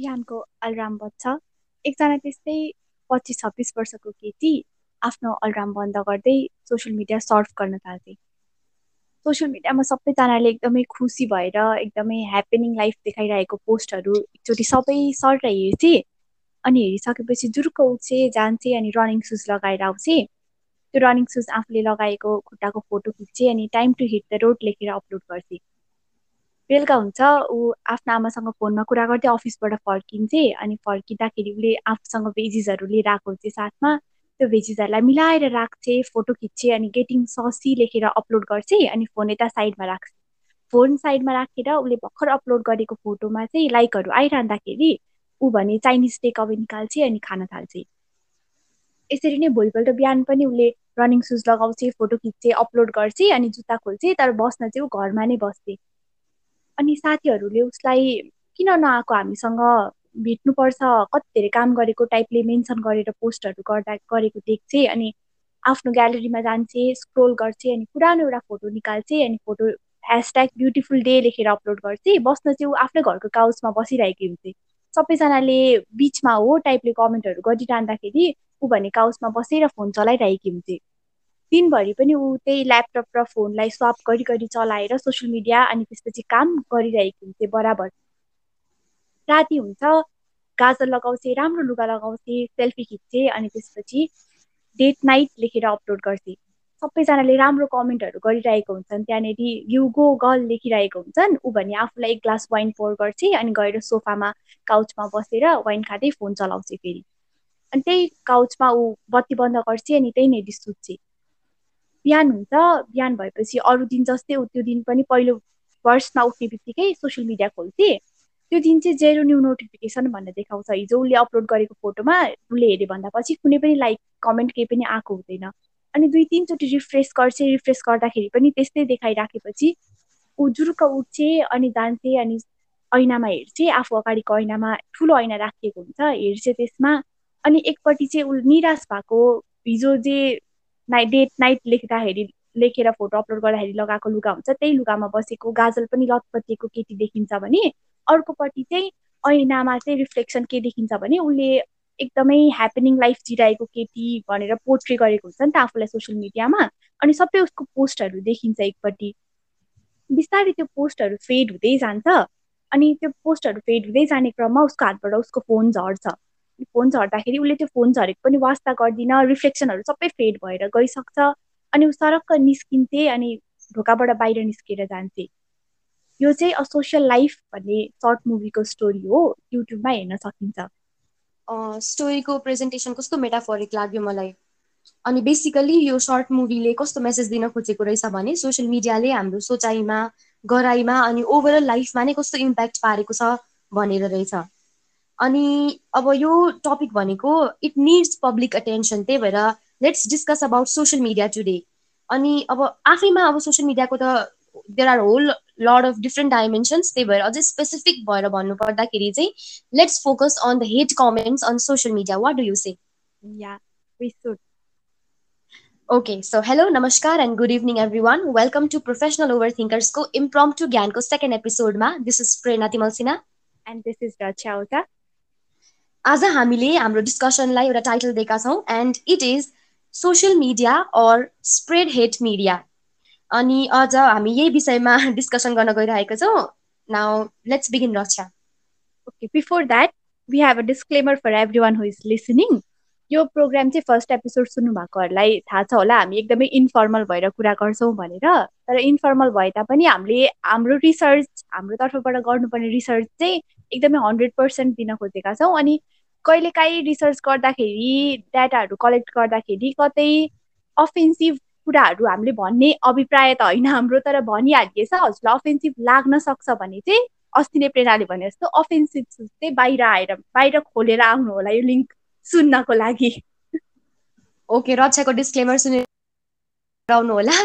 बिहानको अलार्म बज्छ एकजना त्यस्तै पच्चिस छब्बिस वर्षको केटी आफ्नो अलार्म बन्द गर्दै सोसियल मिडिया सर्फ गर्न थाल्थे। सोसियल मिडियामा सबैजनाले एकदमै खुसी भएर एकदमै ह्याप्पनिङ लाइफ देखाइरहेको पोस्टहरू एकचोटि सबै सर हेर्थे अनि हेरिसकेपछि जुरुक्क उठ्छे जान्छे अनि रनिङ सुज लगाएर आउँछे त्यो रनिङ सुज आफूले लगाएको खुट्टाको फोटो खिच्छे अनि time to hit the road लेखेर अपलोड गर्थे। बेलुका हुन्छ। ऊ आफ्नो आमासँग फोनमा कुरा गर्दै अफिसबाट फर्किन्छे अनि फर्किँदाखेरि उसले आफूसँग भेजिसहरू लिएर आएको हुन्छ साथमा। त्यो भेजिसहरूलाई मिलाएर राख्छे फोटो खिच्छे अनि गेटिङ ससी लेखेर अपलोड गर्छे अनि फोन यता साइडमा राख्छ फोन साइडमा राखेर उसले भर्खर अपलोड गरेको फोटोमा चाहिँ लाइकहरू आइरहँदाखेरि ऊ भने चाइनिज टेक अवे निकाल्छे अनि खान थाल्छे यसरी नै भोलिपल्ट बिहान पनि उसले रनिङ सुज लगाउँछ फोटो खिच्छ अपलोड गर्छ अनि जुत्ता खोल्छ तर बस्न चाहिँ ऊ घरमा नै बस्थे। अनि साथीहरूले उसलाई किन नआएको हामीसँग भेट्नुपर्छ? कति धेरै काम गरेको टाइपले मेन्सन गरेर पोस्टहरू गर्दा गरेको देख्छे अनि आफ्नो ग्यालेरीमा जान्छे स्क्रोल गर्छे अनि पुरानो एउटा फोटो निकाल्छे अनि फोटो ह्यासट्याग ब्युटिफुल डे लेखेर अपलोड गर्छे। बस्न चाहिँ ऊ आफ्नै घरको काउचमा बसिरहेकी हुन्थे सबैजनाले बिचमा हो टाइपले कमेन्टहरू गरिरहँदाखेरि ऊ भने काउचमा बसेर फोन चलाइरहेकी हुन्थे दिनभरि पनि ऊ त्यही ल्यापटप र फोनलाई स्वाप गरी गरी चलाएर सोसियल मिडिया अनि त्यसपछि काम गरिरहेको हुन्थे बराबर। राति हुन्छ गाजर लगाउँथे राम्रो लुगा लगाउँथे सेल्फी खिच्थे अनि त्यसपछि डेट नाइट लेखेर अपलोड गर्थे। सबैजनाले राम्रो कमेन्टहरू गरिरहेको हुन्छन्। त्यहाँनिर यु गो गर्ल लेखिरहेको हुन्छन्। ऊ भने आफूलाई एक ग्लास वाइन पोर गर्थे अनि गएर सोफामा काउचमा बसेर वाइन खाँदै फोन चलाउँछ फेरि। अनि त्यही काउचमा ऊ बत्ती बन्द गर्छ अनि त्यही नै सुत्छ बिहान हुन्छ बिहान भएपछि अरू दिन जस्तै त्यो दिन पनि पहिलो फर्स्टमा उठ्ने बित्तिकै सोसियल मिडिया खोल्थे। त्यो दिन चाहिँ जेरो न्यू नोटिफिकेसन भनेर देखाउँछ। हिजो उसले अपलोड गरेको फोटोमा उसले हेऱ्यो भन्दा पछि कुनै पनि लाइक कमेन्ट केही पनि आएको हुँदैन। अनि दुई तिनचोटि रिफ्रेस गर्छ रिफ्रेस गर्दाखेरि पनि त्यस्तै देखाइराखेपछि ऊ जुरुक्क उठ्छे अनि जान्छे अनि ऐनामा हेर्छे आफू अगाडिको ऐनामा ठुलो ऐना राखिएको हुन्छ हेर्छे त्यसमा। अनि एकपट्टि चाहिँ ऊ निराश भएको हिजो जे नाइट डेट नाइट लेख्दाखेरि लेखेर फोटो अपलोड गर्दाखेरि लगाएको लुगा हुन्छ त्यही लुगामा बसेको गाजल पनि लतपतिएको केटी देखिन्छ भने अर्कोपट्टि चाहिँ ऐनामा चाहिँ रिफ्लेक्सन के देखिन्छ भने उसले एकदमै ह्यापनिङ लाइफ जिरहेको केटी भनेर पोर्ट्रे गरेको हुन्छ नि त आफूलाई सोसियल मिडियामा अनि सबै उसको पोस्टहरू देखिन्छ एकपट्टि। बिस्तारै त्यो पोस्टहरू फेड हुँदै जान्छ अनि त्यो पोस्टहरू फेड हुँदै जाने क्रममा उसको हातबाट उसको फोन झर्छ। फोन झर्दाखेरि उसले त्यो फोन झरेको पनि वास्ता गर्दिन रिफ्लेक्सनहरू सबै फेड भएर गइसक्छ। अनि ऊ सरक्क निस्किन्थे अनि ढोकाबाट बाहिर निस्केर जान्थे। यो चाहिँ अ सोसियल लाइफ भन्ने सर्ट मुभीको स्टोरी हो युट्युबमा हेर्न सकिन्छ। स्टोरीको प्रेजेन्टेसन कस्तो मेटाफोरिक लाग्यो मलाई? अनि बेसिकली यो सर्ट मुभीले कस्तो मेसेज दिन खोजेको रहेछ भने सोसियल मिडियाले हाम्रो सोचाइमा गराइमा अनि ओभरअल लाइफमा नै कस्तो इम्प्याक्ट पारेको छ भनेर रहेछ। अनि अब यो टपिक भनेको इट निड्स पब्लिक अटेन्सन त्यही भएर let's discuss about social media today अनि अब आफैमा अब सोसियल मिडियाको त there are whole lot of different dimensions त्यही भएर अझै स्पेसिफिक भएर भन्नु पर्दाखेरि चाहिँ let's focus on the hate comments on social media what do you say okay so hello नमस्कार and good evening everyone welcome to professional over थिङ्कर्सको इम्प्रम to ज्ञानको second एपिसोडमा this is Prerana Timalsina and this is Raksha आज हामीले हाम्रो डिस्कसनलाई एउटा title दिएका छौँ and it is social media or spread hate media अनि अझ हामी यही विषयमा डिस्कसन गर्न गइरहेका छौँ। Now let's begin Raksha okay before that we have a disclaimer for every one who is listening यो प्रोग्राम चाहिँ फर्स्ट एपिसोड सुन्नु भएकोहरूलाई थाहा छ होला। हामी एकदमै इन्फर्मल भएर कुरा गर्छौँ भनेर। तर इन्फर्मल भए तापनि हामीले हाम्रो रिसर्च हाम्रो तर्फबाट गर्नुपर्ने रिसर्च चाहिँ एकदमै हन्ड्रेड पर्सेन्ट दिन खोजेका छौँ। अनि कहिलेकाहीँ रिसर्च गर्दाखेरि डाटाहरू कलेक्ट गर्दाखेरि कतै अफेन्सिभ कुराहरू हामीले भन्ने अभिप्राय त होइन हाम्रो तर भनिहालिएछ हजुरलाई अफेन्सिभ लाग्न सक्छ भने चाहिँ अस्ति नै प्रेरणाले भने जस्तो अफेन्सिभ चाहिँ बाहिर आएर बाहिर खोलेर आउनु होला यो लिङ्क सुन्नको लागि। ओके रक्षाको डिस्क्लेमर आउनु होला।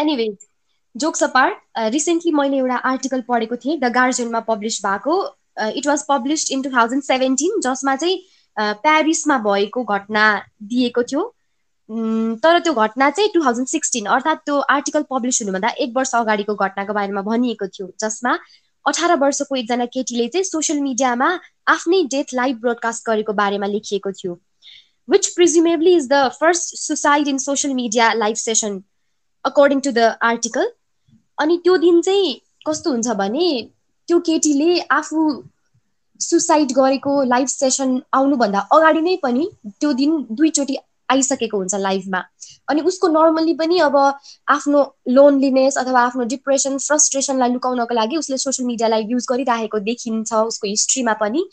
एनिवेज जोक्स अपार्ट रिसेन्टली मैले एउटा आर्टिकल पढेको थिएँ द गार्जियनमा पब्लिस भएको। It was published in two thousand seventeen जसमा चाहिँ प्यारिसमा भएको घटना दिएको थियो। तर त्यो घटना चाहिँ टु थाउजन्ड सिक्सटिन अर्थात् त्यो आर्टिकल पब्लिस हुनुभन्दा एक वर्ष अगाडिको घटनाको बारेमा भनिएको थियो जसमा अठार वर्षको एकजना केटीले चाहिँ सोसियल मिडियामा आफ्नै डेथ लाइभ ब्रोडकास्ट गरेको बारेमा लेखिएको थियो। Which presumably is the first suicide in social media live session according to the article अनि त्यो दिन चाहिँ कस्तो हुन्छ भने त्यो केटीले आफू सुसाइड गरेको लाइभ सेसन आउनुभन्दा अगाडि नै पनि त्यो दिन दुईचोटि आइसकेको हुन्छ लाइभमा। अनि उसको नर्मल्ली पनि अब आफ्नो लोनलिनेस अथवा आफ्नो डिप्रेसन फ्रस्ट्रेसनलाई लुकाउनको लागि उसले सोसियल मिडियालाई युज गरिरहेको देखिन्छ उसको हिस्ट्रीमा पनि।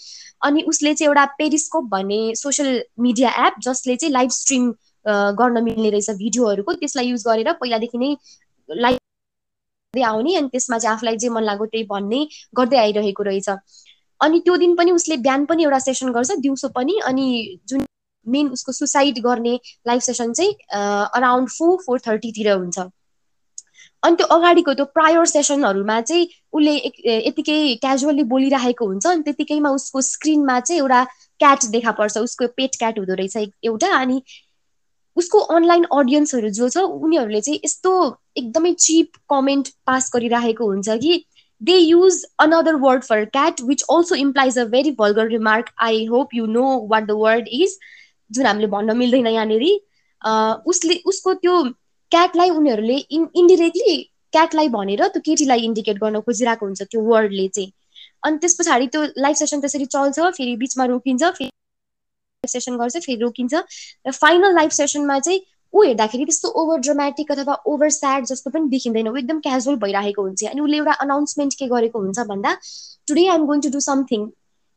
अनि उसले चाहिँ एउटा पेरिस्कोप भन्ने सोसियल मिडिया एप जसले चाहिँ लाइभ स्ट्रिम गर्न मिल्ने रहेछ भिडियोहरूको त्यसलाई युज गरेर पहिलादेखि नै लाइभ आउने अनि त्यसमा चाहिँ आफूलाई जे मन लाग्यो त्यही भन्ने गर्दै आइरहेको रहेछ। अनि त्यो दिन पनि उसले बिहान पनि एउटा सेसन गर्छ दिउँसो पनि अनि जुन मेन उसको सुसाइड गर्ने लाइभ सेसन चाहिँ अराउन्ड फोर फोर थर्टीतिर हुन्छ। अनि त्यो अगाडिको त्यो प्रायर सेसनहरूमा चाहिँ उसले यतिकै क्याजुअली बोलिरहेको हुन्छ अनि त्यतिकैमा उसको स्क्रिनमा चाहिँ एउटा क्याट देखा पर्छ उसको पेट क्याट हुँदो रहेछ एउटा अनि उसको अनलाइन अडियन्सहरू जो छ उनीहरूले चाहिँ यस्तो एकदमै चिप कमेन्ट पास गरिरहेको हुन्छ कि they use another word for cat which also implies a very vulgar remark I hope you know what the word is जुन हामीले भन्न मिल्दैन यहाँनिर। उसले उसको त्यो क्याटलाई उनीहरूले इन इन्डिरेक्टली क्याटलाई भनेर त्यो केटीलाई इन्डिकेट गर्न खोजिरहेको हुन्छ त्यो वर्डले चाहिँ। अनि त्यस पछाडि त्यो लाइभ सेसन त्यसरी चल्छ फेरि बिचमा रोकिन्छ फेरि सेसन गर्छ फेरि रोकिन्छ। र फाइनल लाइभ सेसनमा चाहिँ ऊ हेर्दाखेरि त्यस्तो ओभर ड्रामेटिक अथवा ओभर स्याड जस्तो पनि देखिँदैन। ऊ एकदम क्याजुअल भइरहेको हुन्छ। अनि उसले एउटा अनाउन्समेन्ट के गरेको हुन्छ भन्दा today I'm going to do something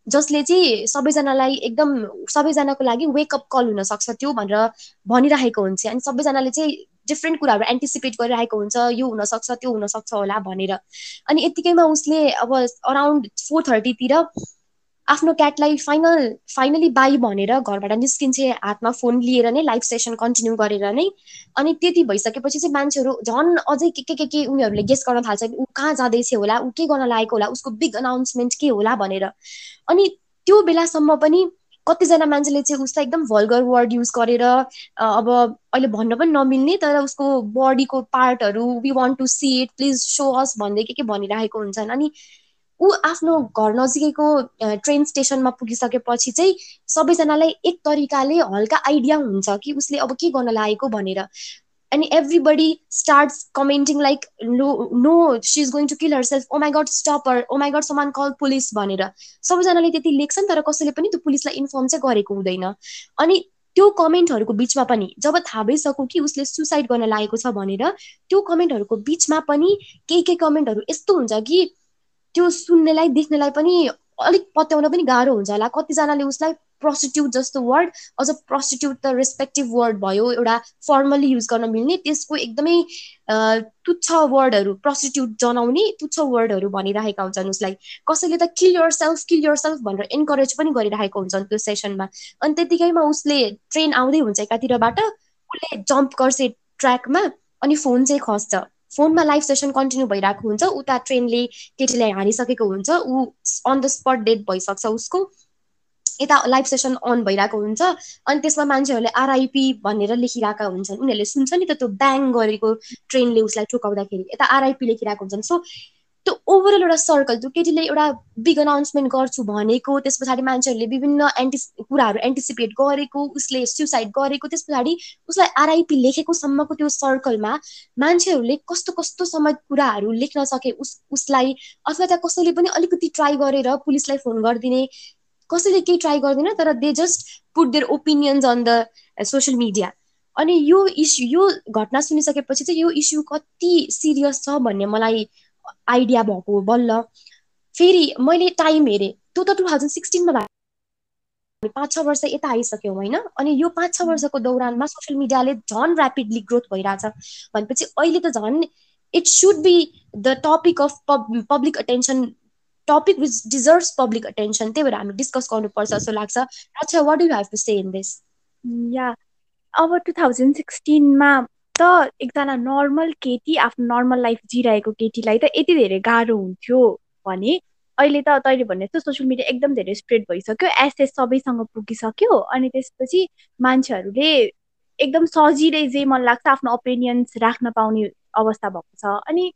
जसले चाहिँ सबैजनालाई एकदम सबैजनाको लागि वेकअप कल हुनसक्छ त्यो भनेर भनिरहेको हुन्छ। अनि सबैजनाले चाहिँ डिफ्रेन्ट कुराहरू एन्टिसिपेट गरिरहेको हुन्छ। यो हुनसक्छ त्यो हुनसक्छ होला भनेर। अनि यत्तिकैमा उसले अब अराउन्ड फोर थर्टीतिर आफ्नो क्याटलाई फाइनल फाइनली बाई भनेर घरबाट निस्किन्छे हातमा फोन लिएर नै लाइभ सेसन कन्टिन्यू गरेर नै। अनि त्यति भइसकेपछि चाहिँ मान्छेहरू झन् अझै के के के के उनीहरूले गेस गर्न थाल्छ ऊ कहाँ जाँदैछ होला ऊ के गर्न लागेको होला उसको बिग अनाउन्समेन्ट के होला भनेर। अनि त्यो बेलासम्म पनि कतिजना मान्छेले चाहिँ उसलाई एकदम भल्गर वर्ड युज गरेर अब अहिले भन्न पनि नमिल्ने तर उसको बडीको पार्टहरू we want to see it please show us भन्दै के के भनिरहेको हुन्छन्। अनि ऊ आफ्नो घर नजिकैको ट्रेन स्टेसनमा पुगिसकेपछि चाहिँ सबैजनालाई एक तरिकाले हल्का आइडिया हुन्छ कि उसले अब के गर्न लागेको भनेर। अनि everybody start commenting like no no she is going to kill herself oh my god stop her oh my god someone call police भनेर। सबैजनाले त्यति लेख्छन् तर कसैले पनि त्यो पुलिसलाई इन्फर्म चाहिँ गरेको हुँदैन। अनि त्यो कमेन्टहरूको बिचमा पनि जब थाहा भइसक्यो कि उसले सुसाइड गर्न लागेको छ भनेर त्यो कमेन्टहरूको बिचमा पनि केही केही कमेन्टहरू यस्तो हुन्छ कि त्यो सुन्नेलाई देख्नेलाई पनि अलिक पत्याउन पनि गाह्रो हुन्छ होला। कतिजनाले उसलाई प्रस्टिट्युट जस्तो वर्ड अझ प्रस्टिट्युट त रेस्पेक्टिभ वर्ड भयो एउटा फर्मली युज गर्न मिल्ने त्यसको एकदमै तुच्छ वर्डहरू प्रस्टिट्युट जनाउने तुच्छ वर्डहरू भनिरहेका हुन्छन् उसलाई। कसैले त kill yourself kill yourself भनेर इन्करेज पनि गरिरहेको हुन्छन् त्यो सेसनमा अनि त्यतिकैमा उसले ट्रेन आउँदै हुन्छ एकातिरबाट उसले जम्प गर्छ ट्र्याकमा अनि फोन चाहिँ खस्छ। फोनमा लाइभ सेसन कन्टिन्यू भइरहेको हुन्छ उता ट्रेनले केटीलाई हानिसकेको हुन्छ ऊ अन द स्पट डेट भइसक्छ उसको। यता लाइभ सेसन अन भइरहेको हुन्छ अनि त्यसमा मान्छेहरूले आरआइपी भनेर लेखिरहेका हुन्छन्। उनीहरूले सुन्छ नि त त्यो ब्याङ गरेको ट्रेनले उसलाई ठोकाउँदाखेरि। यता आरआइपी लेखिरहेको हुन्छन्। सो त्यो ओभरअल एउटा सर्कल त्यो केटीले एउटा बिग अनाउन्समेन्ट गर्छु भनेको त्यस पछाडि मान्छेहरूले विभिन्न एन्टि कुराहरू एन्टिसिपेट गरेको उसले सुसाइड गरेको त्यस पछाडि उसलाई आरआइपी लेखेको सम्मको त्यो सर्कलमा मान्छेहरूले कस्तो कस्तो समय कुराहरू लेख्न सके उस उसलाई अथवा त्यहाँ कसैले पनि अलिकति ट्राई गरेर पुलिसलाई फोन गरिदिने कसैले केही ट्राई गर्दैन तर they just put their opinions on the social media अनि यो इस्यु यो घटना सुनिसकेपछि चाहिँ यो इस्यु कति सिरियस छ भन्ने मलाई आइडिया भएको बल्ल। फेरि मैले टाइम हेरेँ। त्यो त टु थाउजन्ड सिक्सटिनमा भएको पाँच छ वर्ष यता आइसक्यौँ होइन? अनि यो पाँच छ वर्षको दौरानमा सोसियल मिडियाले झन् ऱ्यापिडली ग्रोथ भइरहेछ। भनेपछि अहिले त झन् it should be the topic of public attention topic which deserve public attention त्यही भएर हामी डिस्कस गर्नुपर्छ जस्तो लाग्छ। अच्छा what do have to say in this yeah. अब टु थाउजन्ड सिक्सटिनमा त एकजना नर्मल केटी आफ्नो नर्मल लाइफ जिरहेको केटीलाई त यति धेरै गाह्रो हुन्थ्यो भने अहिले त तैँले भने जस्तो सोसियल मिडिया एकदम धेरै स्प्रेड भइसक्यो एसेस सबैसँग पुगिसक्यो अनि त्यसपछि मान्छेहरूले एकदम सजिलै जे मन लाग्छ आफ्नो ओपिनियन्स राख्न पाउने अवस्था भएको छ। अनि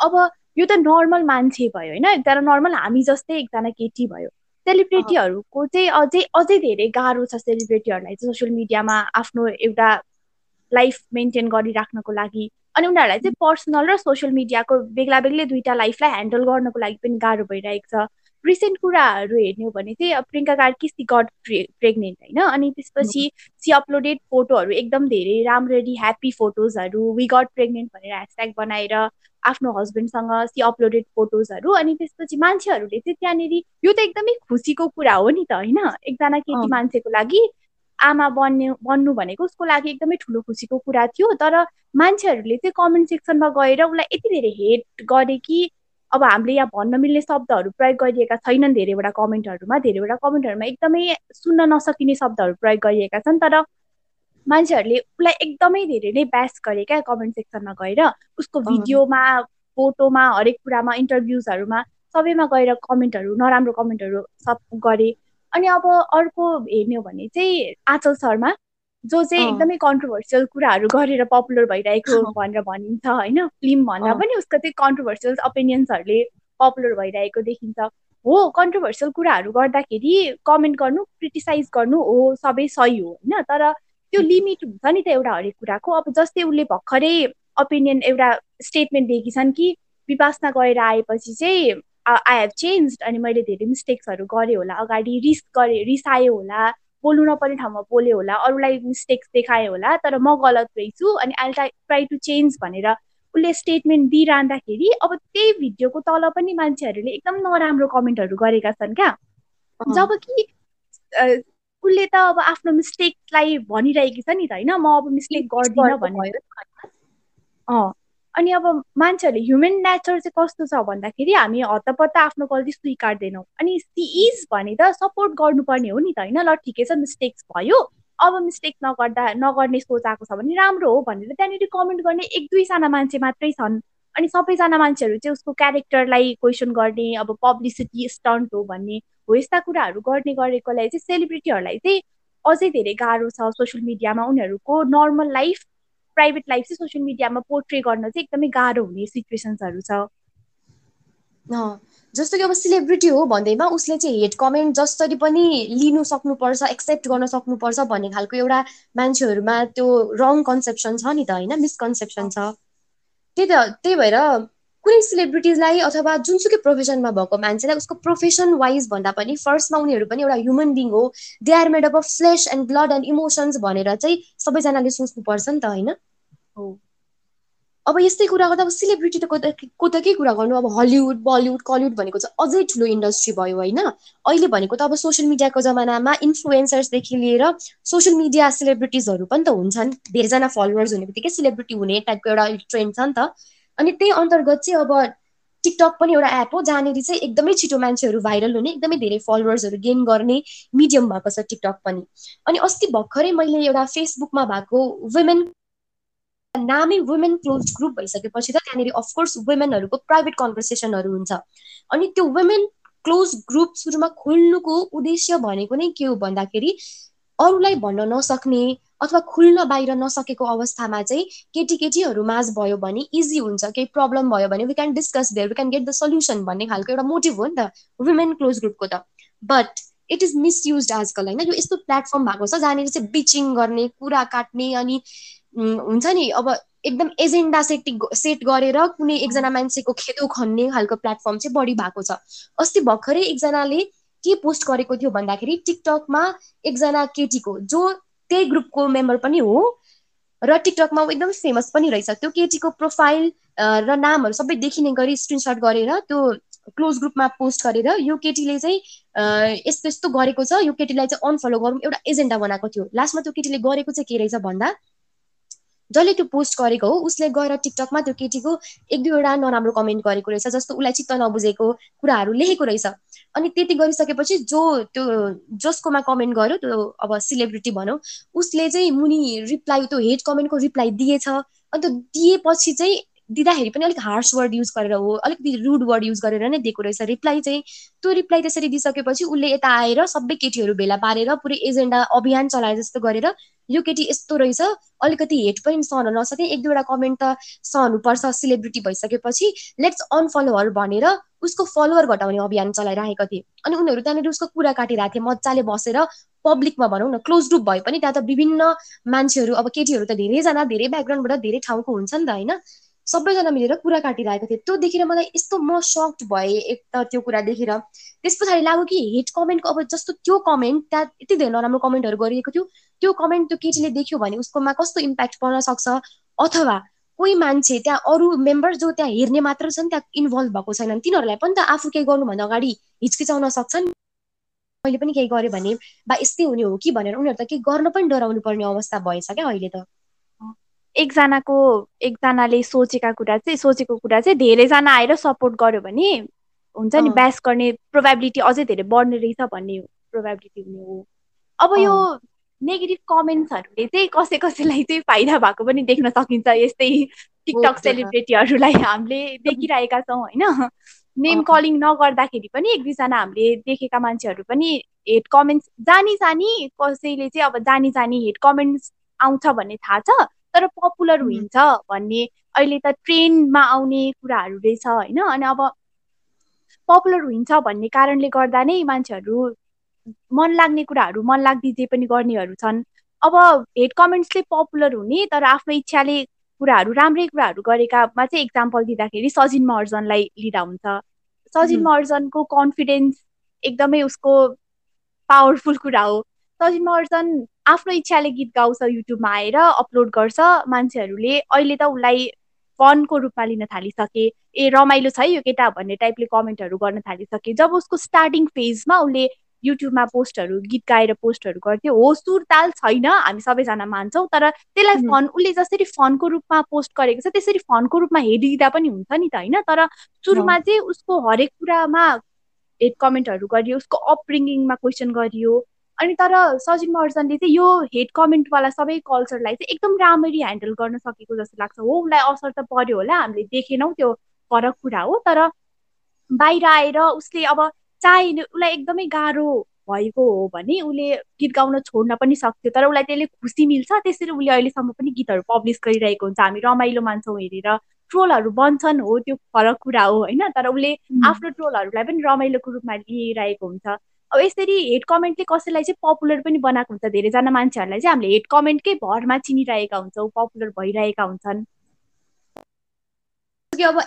अब यो त नर्मल मान्छे भयो होइन एकजना नर्मल हामी जस्तै एकजना केटी भयो। सेलिब्रेटीहरूको चाहिँ अझै अझै धेरै गाह्रो छ सेलिब्रेटीहरूलाई सोसियल मिडियामा आफ्नो एउटा लाइफ मेन्टेन गरिराख्नको लागि। अनि उनीहरूलाई चाहिँ पर्सनल र सोसियल मिडियाको बेग्ला बेग्लै दुइटा लाइफलाई ह्यान्डल गर्नको लागि पनि गाह्रो भइरहेको छ। रिसेन्ट कुराहरू हेर्ने हो भने चाहिँ Priyanka Karki she got pre pregnant होइन। अनि त्यसपछि सी अपलोडेड फोटोहरू एकदम धेरै राम्ररी ह्याप्पी फोटोजहरू वी गट प्रेग्नेन्ट भनेर ह्यासट्याग बनाएर आफ्नो हस्बेन्डसँग सी अपलोडेड फोटोजहरू। अनि त्यसपछि मान्छेहरूले चाहिँ त्यहाँनिर यो त एकदमै खुसीको कुरा हो नि त होइन? एकजना केटी मान्छेको लागि आमा बन्ने बन्नु भनेको उसको लागि एकदमै ठुलो खुसीको कुरा थियो। तर मान्छेहरूले चाहिँ कमेन्ट सेक्सनमा गएर उसलाई यति धेरै हेट गरे कि अब हामीले यहाँ भन्न मिल्ने शब्दहरू प्रयोग गरिएका छैनन् धेरैवटा कमेन्टहरूमा। धेरैवटा कमेन्टहरूमा एकदमै सुन्न नसकिने शब्दहरू प्रयोग गरिएका छन्। तर मान्छेहरूले उसलाई एकदमै धेरै नै ब्यास गरे क्या कमेन्ट सेक्सनमा गएर। उसको भिडियोमा फोटोमा हरेक कुरामा इन्टरभ्युजहरूमा सबैमा गएर कमेन्टहरू नराम्रो कमेन्टहरू सब गरे। अनि अब अर्को हेर्ने हो भने चाहिँ आचल शर्मा जो चाहिँ एकदमै कन्ट्रोभर्सियल कुराहरू गरेर पपुलर भइरहेको भनेर भनिन्छ होइन? फिल्म भन्दा पनि उसको चाहिँ कन्ट्रोभर्सियल ओपिनियन्सहरूले पपुलर भइरहेको देखिन्छ। हो कन्ट्रोभर्सियल कुराहरू गर्दाखेरि कमेन्ट गर्नु क्रिटिसाइज गर्नु हो सबै सही हो होइन? तर त्यो लिमिट हुन्छ नि त एउटा हरेक कुराको। अब जस्तै उसले भर्खरै ओपिनियन एउटा स्टेटमेन्ट दिएकी छन् कि विपासना गएर आएपछि चाहिँ आई हेभ चेन्ज अनि मैले धेरै मिस्टेक्सहरू गरेँ होला अगाडि रिस गरेँ रिसायो होला बोल्नु नपर्ने ठाउँमा बोल्यो होला अरूलाई मिस्टेक्स देखायो होला तर म गलत रहेछु अनि I try try to change भनेर उसले स्टेटमेन्ट दिइरहँदाखेरि अब त्यही भिडियोको तल पनि मान्छेहरूले एकदम नराम्रो कमेन्टहरू गरेका छन् क्या। जब कि उसले त अब आफ्नो मिस्टेकलाई भनिरहेकी छ नि त होइन? म अब मिस्टेक गर्दिनँ भन्ने अँ। अनि अब मान्छेहरूले ह्युमन नेचर चाहिँ कस्तो छ भन्दाखेरि हामी हतपत्त आफ्नो गल्ती स्वीकार्दैनौँ। अनि सी इज भने त सपोर्ट गर्नुपर्ने हो नि त होइन? ल ठिकै छ मिस्टेक्स भयो। अब मिस्टेक नगर्दा नगर्ने सोच आएको छ भने राम्रो हो भनेर त्यहाँनिर कमेन्ट गर्ने एक दुईजना मान्छे मात्रै छन्। अनि सबैजना मान्छेहरू चाहिँ उसको क्यारेक्टरलाई क्वेसन गर्ने अब पब्लिसिटी स्टन्ट हो भन्ने हो यस्ता कुराहरू गर्ने गरेकोलाई चाहिँ सेलिब्रिटीहरूलाई चाहिँ अझै धेरै गाह्रो छ। सोसियल मिडियामा उनीहरूको नर्मल लाइफ प्राइभेट लाइफ चाहिँ सोसियल मिडियामा पोर्ट्रे गर्न चाहिँ एकदमै गाह्रो हुने सिचुएसन्सहरू छ। जस्तो कि अब सेलिब्रिटी हो भन्दैमा उसले चाहिँ हेड कमेन्ट जसरी पनि लिनु सक्नुपर्छ एक्सेप्ट गर्न सक्नुपर्छ भन्ने खालको एउटा मान्छेहरूमा त्यो रङ कन्सेप्सन छ नि त होइन? मिसकन्सेप्सन छ। त्यही त त्यही भएर कुनै सेलिब्रिटिजलाई अथवा जुनसुकै प्रोफेसनमा भएको मान्छेलाई उसको प्रोफेसन वाइज भन्दा पनि फर्स्टमा उनीहरू पनि एउटा ह्युमन बिङ हो। They are made up of flesh and blood and emotions भनेर चाहिँ सबैजनाले सोच्नुपर्छ नि त होइन? अब यस्तै कुरा गर्दा अब सेलिब्रिटी त को त के कुरा गर्नु। अब हलिउड बलिउड कलिउड भनेको चाहिँ अझै ठुलो इन्डस्ट्री भयो होइन। अहिले भनेको त अब सोसियल मिडियाको जमानामा इन्फ्लुएन्सर्सदेखि लिएर सोसियल मिडिया सेलिब्रिटिजहरू पनि त हुन्छन्। धेरैजना फलोवर्स हुने बित्तिकै सेलिब्रिटी हुने टाइपको एउटा ट्रेन्ड छ नि त। अनि त्यही अन्तर्गत चाहिँ अब टिकटक पनि एउटा एप हो जहाँनिर चाहिँ एकदमै छिटो मान्छेहरू भाइरल हुने एकदमै धेरै फलोवर्सहरू गेन गर्ने मिडियम भएको छ टिकटक पनि। अनि अस्ति भर्खरै मैले एउटा फेसबुकमा भएको वुमेन नामै वुमेन क्लोज ग्रुप भइसकेपछि त त्यहाँनिर अफकोर्स वुमेनहरूको प्राइभेट कन्भर्सेसनहरू हुन्छ। अनि त्यो वुमेन क्लोज ग्रुप सुरुमा खोल्नुको उद्देश्य भनेको नै के हो भन्दाखेरि अरूलाई भन्न नसक्ने अथवा खुल्न बाहिर नसकेको अवस्थामा चाहिँ केटी केटीहरू माझ भयो भने इजी हुन्छ केही प्रब्लम भयो भने we can discuss there we can get the solution भन्ने खालको एउटा मोटिभ हो नि त वुमेन क्लोज ग्रुपको त। बट इट इज मिसयुज आजकल होइन? यो यस्तो प्लेटफर्म भएको छ जहाँनिर चाहिँ बिचिङ गर्ने कुरा काट्ने अनि हुन्छ नि? अब एकदम एजेन्डा सेटिङ सेट गरेर कुनै एकजना मान्छेको खेदो खन्ने खालको प्लेटफर्म चाहिँ बढी भएको छ। अस्ति भर्खरै एकजनाले के पोस्ट गरेको थियो भन्दाखेरि टिकटकमा एकजना केटीको जो त्यही ग्रुपको मेम्बर पनि हो र टिकटकमा ऊ एकदम फेमस पनि रहेछ। त्यो केटीको प्रोफाइल र नामहरू सबै देखिने गरी स्क्रिनसट गरेर त्यो क्लोज ग्रुपमा पोस्ट गरेर यो केटीले चाहिँ यस्तो यस्तो गरेको छ। यो केटीलाई चाहिँ अनफलो गरौँ एउटा एजेन्डा बनाएको थियो। लास्टमा त्यो केटीले गरेको चाहिँ के रहेछ भन्दा जसले त्यो पोस्ट गरेको हो उसले गएर टिकटकमा त्यो केटीको एक दुईवटा नराम्रो कमेन्ट गरेको रहेछ जस्तो उसलाई चित्त नबुझेको कुराहरू लेखेको रहेछ। अनि त्यति गरिसकेपछि जो त्यो जसकोमा कमेन्ट गर्यो त्यो अब सेलिब्रिटी भनौँ उसले चाहिँ मुनि रिप्लाई त्यो हेड कमेन्टको रिप्लाई दिएछ। अन्त दिएपछि चाहिँ दिँदाखेरि पनि अलिक हार्स वर्ड युज गरेर हो अलिकति रुड वर्ड युज गरेर नै दिएको रहेछ। रिप्लाई चाहिँ त्यो रिप्लाई त्यसरी दिइसकेपछि उसले यता आएर सबै केटीहरू भेला पारेर पुरै एजेन्डा अभियान चलाए जस्तो गरेर यो केटी यस्तो रहेछ अलिकति हेट पनि सहन नसके। एक दुईवटा कमेन्ट त सहनुपर्छ सेलिब्रिटी भइसकेपछि। लेट्स अनफलोवर भनेर उसको फलोवर घटाउने अभियान चलाइरहेको थिए। अनि उनीहरू त्यहाँनिर उसको कुरा काटिरहेको थिए मजाले बसेर पब्लिकमा भनौँ न क्लोज ग्रुप भए पनि त्यहाँ त विभिन्न मान्छेहरू अब केटीहरू त धेरैजना धेरै ब्याकग्राउन्डबाट धेरै ठाउँको हुन्छ नि त होइन? सबैजना मिलेर कुरा काटिरहेको थिए त्यो देखेर मलाई यस्तो म सक्ड भएँ एक त त्यो कुरा देखेर। त्यस पछाडि लाग्यो कि हेट कमेन्टको अब जस्तो त्यो कमेन्ट त्यहाँ यति धेरै नराम्रो कमेन्टहरू गरिएको थियो। त्यो कमेन्ट त्यो केटीले देख्यो भने उसकोमा कस्तो इम्प्याक्ट पर्न सक्छ? अथवा कोही मान्छे त्यहाँ अरू मेम्बर जो त्यहाँ हेर्ने मात्र छन् त्यहाँ इन्भल्भ भएको छैनन्। तिनीहरूलाई पनि त आफू केही गर्नुभन्दा अगाडि हिचकिचाउन सक्छन्। मैले पनि केही गरेँ भने बा यस्तै हुने हो कि? भनेर उनीहरू त केही गर्न पनि डराउनु पर्ने अवस्था भएछ क्या अहिले त। एकजनाको एकजनाले सोचेका कुरा चाहिँ सोचेको कुरा चाहिँ धेरैजना आएर सपोर्ट गर्यो भने हुन्छ नि ब्यास गर्ने प्रोभाबिलिटी अझै धेरै बढ्ने रहेछ भन्ने प्रोभाबिलिटी हुने हो। अब यो नेगेटिभ कमेन्ट्सहरूले चाहिँ कसै कसैलाई चाहिँ फाइदा भएको पनि देख्न सकिन्छ यस्तै टिकटक सेलिब्रेटीहरूलाई हामीले देखिरहेका छौँ होइन? नेम कलिङ नगर्दाखेरि पनि एक दुईजना हामीले देखेका मान्छेहरू पनि हेड कमेन्ट्स जानी जानी कसैले चाहिँ अब जानी जानी हेड कमेन्ट्स आउँछ भन्ने थाहा छ। तर पपुलर हुन्छ भन्ने अहिले त ट्रेनमा आउने कुराहरू रहेछ होइन? अनि अब पपुलर हुन्छ भन्ने कारणले गर्दा नै मान्छेहरू मन लाग्ने कुराहरू मन लाग्दी जे पनि गर्नेहरू छन्। अब हेड कमेन्ट्सले पपुलर हुने तर आफ्नो इच्छाले कुराहरू राम्रै कुराहरू गरेकामा चाहिँ इक्जाम्पल दिँदाखेरि सजिन महर्जनलाई लिँदा हुन्छ। सजिन महर्जनको कन्फिडेन्स एकदमै उसको पावरफुल कुरा हो। सजिन महर्जन आफ्नो इच्छाले गीत गाउँछ युट्युबमा आएर अपलोड गर्छ मान्छेहरूले अहिले त उसलाई फनको रूपमा लिन थालिसके। ए रमाइलो छ यो केटा भन्ने टाइपले कमेन्टहरू गर्न थालिसके। जब उसको स्टार्टिङ फेजमा उसले युट्युबमा पोस्टहरू गीत गाएर पोस्टहरू गर्थ्यो हो सुर ताल छैन हामी सबैजना मान्छौँ तर त्यसलाई फन उसले जसरी फनको रूपमा पोस्ट गरेको छ त्यसरी फनको रूपमा हेरिदिँदा पनि हुन्छ नि त होइन? तर सुरुमा चाहिँ उसको हरेक कुरामा हेड कमेन्टहरू गरियो उसको अपब्रिङ्गिङमा क्वेसन गरियो। अनि तर सजिन महर्जनले चाहिँ यो हेड कमेन्टवाला सबै कल्चरलाई चाहिँ एकदम राम्ररी ह्यान्डल गर्न सकेको जस्तो लाग्छ। हो उसलाई असर त पर्यो होला हामीले देखेनौँ त्यो फरक कुरा हो तर बाहिर आएर उसले अब चाहे उसलाई एकदमै गाह्रो भएको हो भने उसले गीत गाउन छोड्न पनि सक्थ्यो तर उसलाई त्यसले खुसी मिल्छ त्यसरी उसले अहिलेसम्म पनि गीतहरू पब्लिस गरिरहेको हुन्छ। हामी रमाइलो मान्छौँ हेरेर ट्रोलहरू बन्छन् हो त्यो फरक कुरा हो होइन? तर उसले आफ्नो ट्रोलहरूलाई पनि रमाइलोको रूपमा लिइरहेको हुन्छ। अब यसरी हेड कमेन्टले कसैलाई चाहिँ पपुलर पनि बनाएको हुन्छ धेरैजना मान्छेहरूलाई चाहिँ हामीले हेड कमेन्टकै भरमा चिनिरहेका हुन्छौँ पपुलर भइरहेका हुन्छन्। अब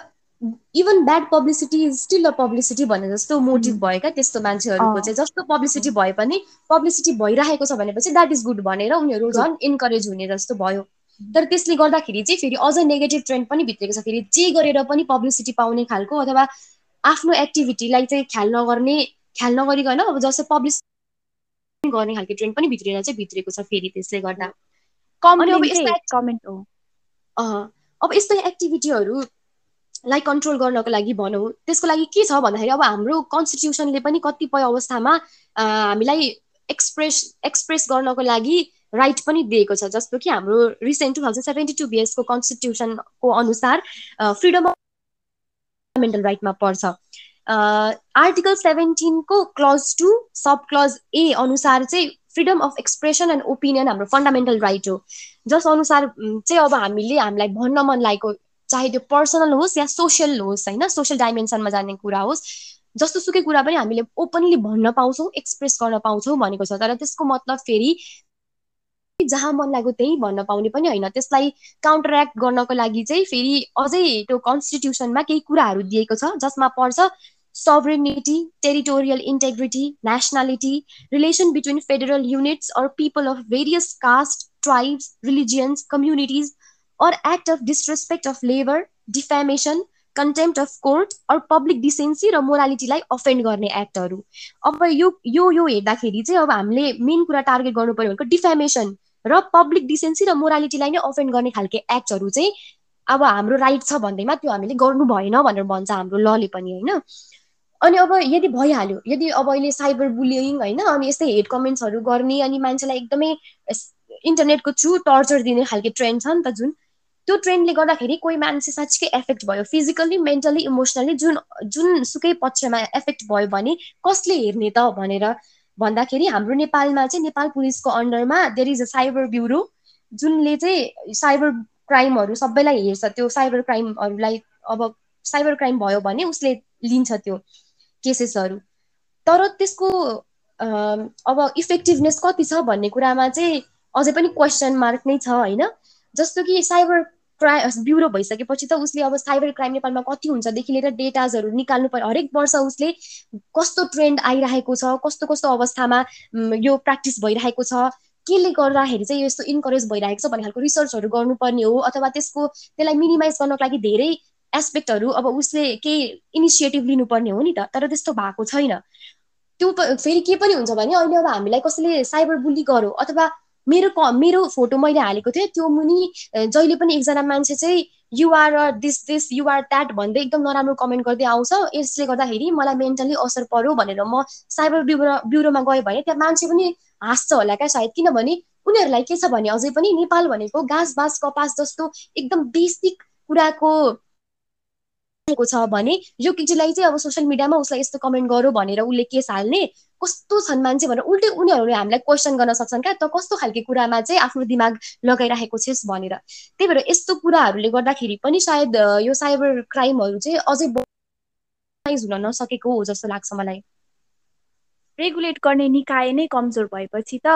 even bad publicity is still a publicity भने जस्तो मोटिभ भयो क्या त्यस्तो मान्छेहरूको चाहिँ जस्तो पब्लिसिटी भए पनि पब्लिसिटी भइरहेको छ भनेपछि द्याट इज गुड भनेर उनीहरू झन् इन्करेज हुने जस्तो भयो। तर त्यसले गर्दाखेरि चाहिँ फेरि अझ नेगेटिभ ट्रेन्ड पनि भित्रेको छ। फेरि जे गरेर पनि पब्लिसिटी पाउने खालको अथवा आफ्नो एक्टिभिटीलाई चाहिँ ख्याल नगर्ने ख्याल नगरिकन अब जस्तो पब्लिस गर्ने खालको ट्रेन्ड पनि भित्रेर चाहिँ भित्रेको छ फेरि त्यसले गर्दा। कमेन्ट हो। अब यस्तै एक्टिभिटीहरूलाई कन्ट्रोल गर्नको लागि भनौँ त्यसको लागि के छ भन्दाखेरि अब हाम्रो कन्स्टिट्युसनले पनि कतिपय अवस्थामा हामीलाई एक्सप्रेस एक्सप्रेस गर्नको लागि राइट पनि दिएको छ। जस्तो कि हाम्रो recent two thousand seventy two बिएसको कन्स्टिट्युसनको अनुसार फ्रिडम अफ फन्डामेन्टल राइटमा पर्छ। Article सेभेन्टिनको clause two sub clause A अनुसार चाहिँ freedom of expression and opinion हाम्रो फन्डामेन्टल राइट हो। जस अनुसार चाहिँ अब हामीले हामीलाई भन्न मन लागेको चाहे त्यो पर्सनल होस् या सोसियल होस् होइन? सोसियल डाइमेन्सनमा जाने कुरा होस् जस्तो सुकै कुरा पनि हामीले ओपनली भन्न पाउँछौँ एक्सप्रेस गर्न पाउँछौँ भनेको छ। तर त्यसको मतलब फेरि जहाँ मन लाग्यो त्यही भन्न पाउने पनि होइन त्यसलाई काउन्टरेक्ट गर्नको लागि चाहिँ फेरि अझै त्यो कन्स्टिट्युसनमा केही कुराहरू दिएको छ जसमा पर्छ sovereignty, territorial integrity, nationality, relation between federal units or people of various caste, tribes, religions, communities, or act of disrespect of labor, defamation, contempt of court or public decency र मोरालिटीलाई अफेन्ड गर्ने एक्टहरू अब यो यो यो हेर्दाखेरि चाहिँ अब हामीले मेन कुरा टार्गेट गर्नु पर्यो भनेको डिफेमेसन र पब्लिक डिसेन्सी र मोरालिटीलाई नै अफेन्ड गर्ने खालके एक्टहरू चाहिँ अब हाम्रो राइट छ भन्दैमा त्यो हामीले गर्नु भएन भनेर भन्छ हाम्रो लले पनि होइन? अनि अब यदि भइहाल्यो यदि अब अहिले साइबर बुलिङ होइन अनि यस्तै हेड कमेन्ट्सहरू गर्ने अनि मान्छेलाई एकदमै इन्टरनेटको थ्रु टर्चर दिने खालको ट्रेन्ड छ नि त जुन त्यो ट्रेन्डले गर्दाखेरि कोही मान्छे साँच्चीकै एफेक्ट भयो। फिजिकल्ली मेन्टली इमोसनली जुन जुन सुकै पक्षमा एफेक्ट भयो भने कसले हेर्ने त भनेर भन्दाखेरि हाम्रो नेपालमा चाहिँ नेपाल पुलिसको अन्डरमा there is a cyber bureau जुनले चाहिँ साइबर क्राइमहरू सबैलाई हेर्छ। त्यो साइबर क्राइमहरूलाई अब साइबर क्राइम भयो भने उसले लिन्छ त्यो केसेसहरू तर त्यसको अब इफेक्टिभनेस कति छ भन्ने कुरामा चाहिँ अझै पनि क्वेसन मार्क नै छ होइन? जस्तो कि साइबर क्राइ ब्युरो भइसकेपछि त उसले अब साइबर क्राइम नेपालमा कति हुन्छदेखि लिएर डेटाजहरू निकाल्नु पर्यो हरेक वर्ष उसले कस्तो ट्रेन्ड आइरहेको छ कस्तो कस्तो अवस्थामा यो प्र्याक्टिस भइरहेको छ केले गर्दाखेरि चाहिँ यस्तो इन्करेज भइरहेको छ भन्ने खालको रिसर्चहरू गर्नुपर्ने हो अथवा त्यसको त्यसलाई मिनिमाइज गर्नको लागि धेरै एस्पेक्टहरू अब उसले केही इनिसिएटिभ लिनुपर्ने हो नि त तर त्यस्तो भएको छैन। त्यो फेरि के पनि हुन्छ भने अहिले अब हामीलाई कसैले साइबर बुली गर्यो अथवा मेरो मेरो फोटो मैले हालेको थिएँ। त्यो मुनि जहिले पनि एकजना मान्छे चाहिँ you're this this you're that भन्दै एकदम नराम्रो कमेन्ट गर्दै आउँछ। यसले गर्दाखेरि मलाई मेन्टली असर पर्यो भनेर म साइबर ब्युरो ब्युरोमा गएँ भने त्यहाँ मान्छे पनि हाँस्छ होला क्या सायद। किनभने उनीहरूलाई के छ भने अझै पनि नेपाल भनेको घाँस बाँस कपास जस्तो एकदम बेसिक कुराको छ भने यो केटीलाई चाहिँ अब सोसियल मिडियामा उसलाई यस्तो कमेन्ट गरौँ भनेर उसले केस हाल्ने कस्तो छन् मान्छे भनेर उल्टै उनीहरूले हामीलाई क्वेसन गर्न सक्छन् क्या? त कस्तो खालको कुरामा चाहिँ आफ्नो दिमाग लगाइराखेको छेस् भनेर। त्यही भएर यस्तो कुराहरूले गर्दाखेरि पनि सायद यो साइबर क्राइमहरू चाहिँ अझै हुन नसकेको हो जस्तो लाग्छ मलाई। रेगुलेट गर्ने निकाय नै कमजोर भएपछि त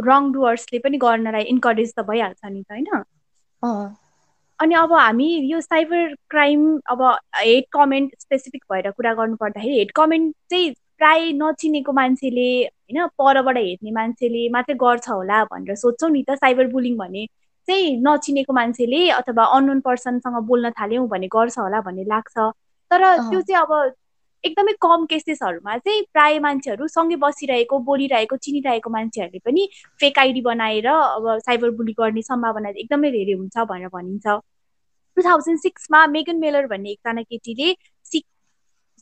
रङ डुवर्सले पनि गर्नलाई इन्करेज त भइहाल्छ नि त होइन? अनि अब हामी यो साइबर क्राइम अब हेड कमेन्ट स्पेसिफिक भएर कुरा गर्नु पर्दाखेरि हेड कमेन्ट चाहिँ प्राय नचिनेको मान्छेले होइन परबाट हेर्ने मान्छेले मात्रै गर्छ होला भनेर सोध्छौँ नि त। साइबर बुलिङ भने चाहिँ नचिनेको मान्छेले अथवा अननोन पर्सनसँग बोल्न थाल्यौँ भने गर्छ होला भन्ने लाग्छ। तर त्यो चाहिँ अब एकदमै कम केसेसहरूमा चाहिँ प्राय मान्छेहरू सँगै बसिरहेको बोलिरहेको चिनिरहेको मान्छेहरूले पनि फेक आइडी बनाएर अब साइबर बुली गर्ने सम्भावना एकदमै धेरै हुन्छ भनेर भनिन्छ। टु थाउजन्ड सिक्समा मेगन मेलर भन्ने एकजना केटीले सिक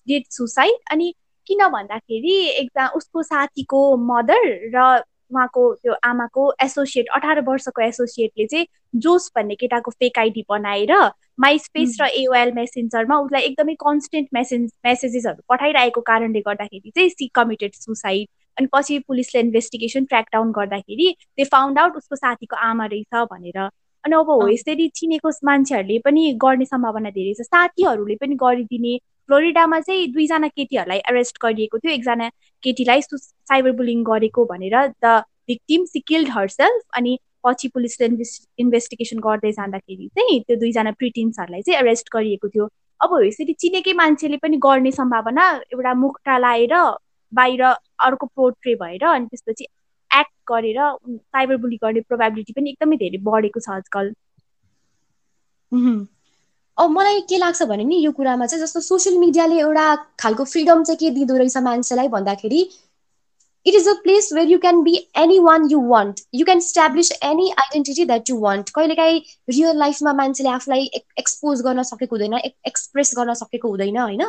डेड सुसाइड अनि किन भन्दाखेरि एकजना उसको साथीको मदर र उहाँको त्यो आमाको एसोसिएट अठार वर्षको एसोसिएटले चाहिँ जोस भन्ने केटाको फेक आइडी बनाएर माई स्पेस र एओएल मेसेन्जरमा उसलाई एकदमै कन्सटेन्ट मेसेज मेसेजेसहरू पठाइरहेको कारणले गर्दाखेरि चाहिँ सी कमिटेड सुसाइड अनि पछि पुलिसले इन्भेस्टिगेसन ट्र्याकडाउन गर्दाखेरि त्यो फाउन्ड आउट उसको साथीको आमा रहेछ भनेर अनि अब हो यसरी चिनेको मान्छेहरूले पनि गर्ने सम्भावना धेरै छ। साथीहरूले पनि गरिदिने फ्लोरिडामा चाहिँ दुईजना केटीहरूलाई एरेस्ट गरिएको थियो। एकजना केटीलाई साइबर बुलिङ गरेको भनेर the victim she killed herself अनि पछि पुलिसले इन्भेस्टिगेसन गर्दै जाँदाखेरि चाहिँ त्यो दुईजना प्रिटिन्सहरूलाई चाहिँ एरेस्ट गरिएको थियो। अब यसरी चिनेकै मान्छेले पनि गर्ने सम्भावना एउटा मुखटा लाएर बाहिर अर्को पोर्ट्रे भएर अनि त्यसपछि एक्ट गरेर साइबर बुली गर्ने प्रोभाबिलिटी पनि एकदमै धेरै बढेको छ आजकल। अब मलाई के लाग्छ भने नि यो कुरामा चाहिँ जस्तो सोसियल मिडियाले एउटा खालको फ्रिडम चाहिँ के दिँदो रहेछ मान्छेलाई भन्दाखेरि it is a place where you can be anyone you want. You can establish any identity that you want. कहिलेकाहीँ रियल लाइफमा मान्छेले आफूलाई एक्सपोज गर्न सकेको हुँदैन एक्सप्रेस गर्न सकेको हुँदैन होइन?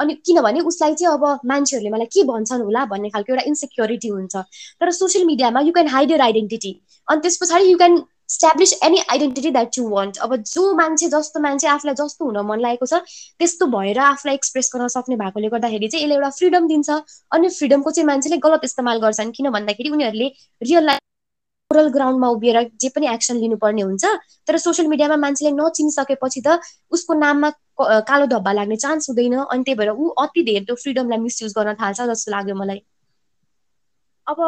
अनि किनभने उसलाई चाहिँ अब मान्छेहरूले मलाई के भन्छन् होला भन्ने खालको एउटा इन्सेक्योरिटी हुन्छ। तर सोसियल मिडियामा you can hide your identity अनि त्यस पछाडि you can establish any identity that you want अब जो मान्छे जस्तो मान्छे आफूलाई जस्तो हुन मन लागेको छ त्यस्तो भएर आफूलाई एक्सप्रेस गर्न सक्ने भएकोले गर्दाखेरि चाहिँ यसले एउटा फ्रिडम दिन्छ। अनि फ्रिडमको चाहिँ मान्छेले गलत इस्तेमाल गर्छन्। किन भन्दाखेरि उनीहरूले रियल लाइफ मोरल ग्राउन्डमा उभिएर जे पनि एक्सन लिनुपर्ने हुन्छ। तर सोसियल मिडियामा मान्छेले नचिनिसकेपछि त उसको नाममा कालो धब्बा लाग्ने चान्स हुँदैन। अनि त्यही भएर ऊ अति धेरै त्यो फ्रिडमलाई मिसयुज गर्न थाल्छ जस्तो लाग्यो मलाई। अब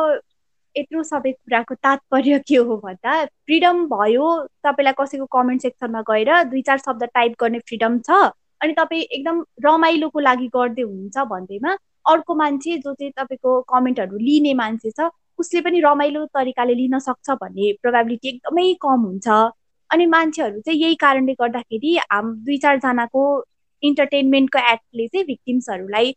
यत्रो सबै कुराको तात्पर्य के हो भन्दा फ्रिडम भयो तपाईँलाई कसैको कमेन्ट सेक्सनमा गएर दुई चार शब्द टाइप गर्ने फ्रिडम छ अनि तपाईँ एकदम रमाइलोको लागि गर्दै हुनुहुन्छ भन्दैमा अर्को मान्छे जो चाहिँ तपाईँको कमेन्टहरू लिने मान्छे छ उसले पनि रमाइलो तरिकाले लिन सक्छ भन्ने प्रोभाबिलिटी एकदमै कम हुन्छ। अनि मान्छेहरू चाहिँ यही कारणले गर्दाखेरि हाम दुई चारजनाको इन्टरटेनमेन्टको एक्टले चाहिँ भिक्टिम्सहरूलाई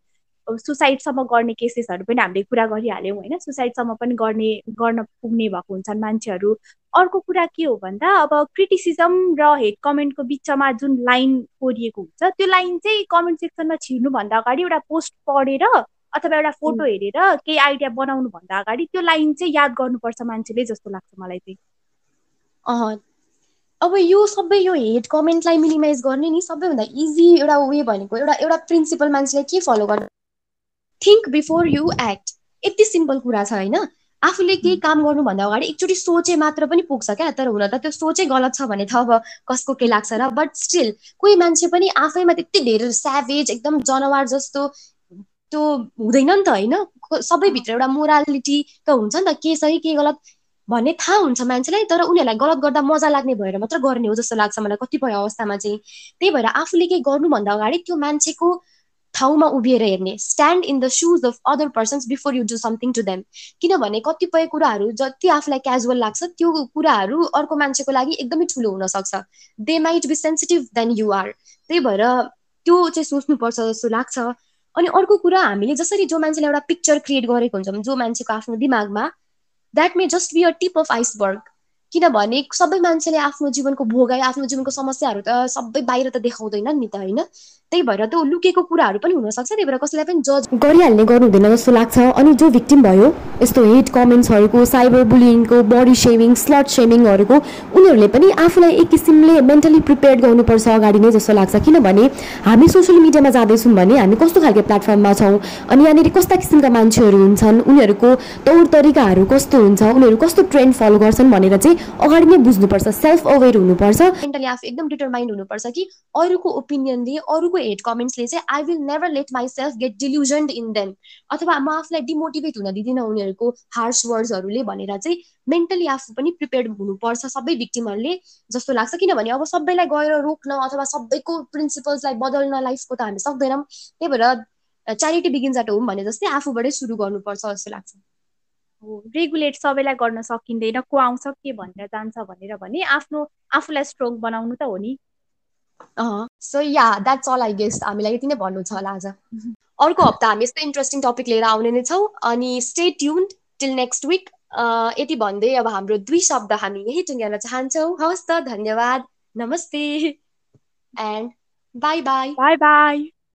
सुसाइडसम्म गर्ने केसेसहरू पनि हामीले कुरा गरिहाल्यौँ होइन? सुसाइडसम्म पनि गर्ने गर्न पुग्ने भएको हुन्छन् मान्छेहरू। अर्को कुरा के हो भन्दा अब क्रिटिसिजम र हेड कमेन्टको बिचमा जुन लाइन कोरिएको हुन्छ त्यो लाइन चाहिँ कमेन्ट सेक्सनमा छिर्नुभन्दा अगाडि एउटा पोस्ट पढेर अथवा एउटा फोटो हेरेर केही आइडिया बनाउनुभन्दा अगाडि त्यो लाइन चाहिँ याद गर्नुपर्छ मान्छेले जस्तो लाग्छ मलाई चाहिँ। अब यो सबै यो हेट कमेन्टलाई मिनिमाइज गर्ने नि सबैभन्दा इजी एउटा वे भनेको एउटा एउटा प्रिन्सिपल मान्छेलाई के फलो गर्नु थिङ्क बिफोर यु एक्ट यति सिम्पल कुरा छ होइन? आफूले केही काम गर्नुभन्दा अगाडि एकचोटि सोचे मात्र पनि पुग्छ क्या तर हुन त त्यो सोचै गलत छ भने त अब कसको के लाग्छ र? बट स्टिल कोही मान्छे पनि आफैमा त्यति धेरै स्याभेज एकदम जनावर जस्तो त्यो हुँदैन नि त होइन? सबैभित्र एउटा मोरालिटी त हुन्छ नि त के सही के गलत भन्ने थाहा हुन्छ मान्छेलाई तर उनीहरूलाई गलत गर्दा मजा लाग्ने भएर मात्र गर्ने हो जस्तो लाग्छ मलाई कतिपय अवस्थामा चाहिँ। त्यही भएर आफूले केही गर्नुभन्दा अगाडि त्यो मान्छेको ठाउँमा उभिएर हेर्ने stand in the shoes of other persons before you do something to them किनभने कतिपय कुराहरू जति आफूलाई क्याजुअल लाग्छ त्यो कुराहरू अर्को मान्छेको लागि एकदमै ठुलो हुनसक्छ. They might be sensitive then you are त्यही भएर त्यो चाहिँ सोच्नुपर्छ जस्तो लाग्छ. अनि अर्को कुरा हामीले जसरी जो मान्छेले एउटा पिक्चर क्रिएट गरेको हुन्छौँ जो मान्छेको आफ्नो दिमागमा that may just be a tip of iceberg किनभने सबै मान्छेले आफ्नो जीवनको भोगाइ आफ्नो जीवनको समस्याहरू त सबै बाहिर त देखाउँदैन नि त होइन? त्यही भएर त्यो लुकेको कुराहरू पनि हुनसक्छ त्यही भएर कसैलाई पनि जज गरिहाल्ने गर्नु हुँदैन जस्तो लाग्छ। अनि जो भिक्टिम भयो यस्तो हेट कमेन्ट्सहरूको साइबर बुलिङको बडी सेमिङ स्लट सेमिङहरूको उनीहरूले पनि आफूलाई एक किसिमले मेन्टली प्रिपेयर गर्नुपर्छ अगाडि नै जस्तो लाग्छ। किनभने हामी सोसियल मिडियामा जाँदैछौँ भने हामी कस्तो खालको प्लेटफर्ममा छौँ? अनि यहाँनिर कस्ता किसिमका मान्छेहरू हुन्छन्? उनीहरूको तौर तरिकाहरू कस्तो हुन्छ? उनीहरू कस्तो ट्रेन्ड फलो गर्छन् भनेर चाहिँ अगाडि नै बुझ्नुपर्छ सेल्फ अवेर हुनुपर्छ। मेन्टली आफू एकदम डिटरमाइन्ड हुनुपर्छ कि अरूको ओपिनियनले अरूको हेट कमेन्ट्सले चाहिँ I will never let myself get delusioned in them अथवा म आफूलाई डिमोटिभेट हुन दिँदिनँ उनीहरूको हार्स वर्ड्सहरूले भनेर चाहिँ मेन्टली आफू पनि प्रिपेयर्ड हुनुपर्छ सबै भिक्टिमहरूले जस्तो लाग्छ। किनभने अब सबैलाई गएर रोक्न अथवा सबैको प्रिन्सिपल्सलाई बदल्न लाइफको त हामी सक्दैनौँ। त्यही भएर च्यारिटी बिगिन्स एट होम भने जस्तै आफूबाटै सुरु गर्नुपर्छ जस्तो लाग्छ। रेगुलेट सबैलाई गर्न सकिँदैन को आउँछ के भनेर जान्छ भनेर भने आफ्नो आफूलाई स्ट्रोङ बनाउनु त हो नि। So yeah that's all I guess हामीलाई यति नै भन्नु छ होला आज। अर्को हप्ता हामी यस्तो इन्ट्रेस्टिङ टपिक लिएर आउने नै छौँ अनि stay tune till next week यति भन्दै अब हाम्रो दुई शब्द हामी यही टुङ्ग्याउन चाहन्छौँ। हवस् त धन्यवाद नमस्ते and bye bye bye bye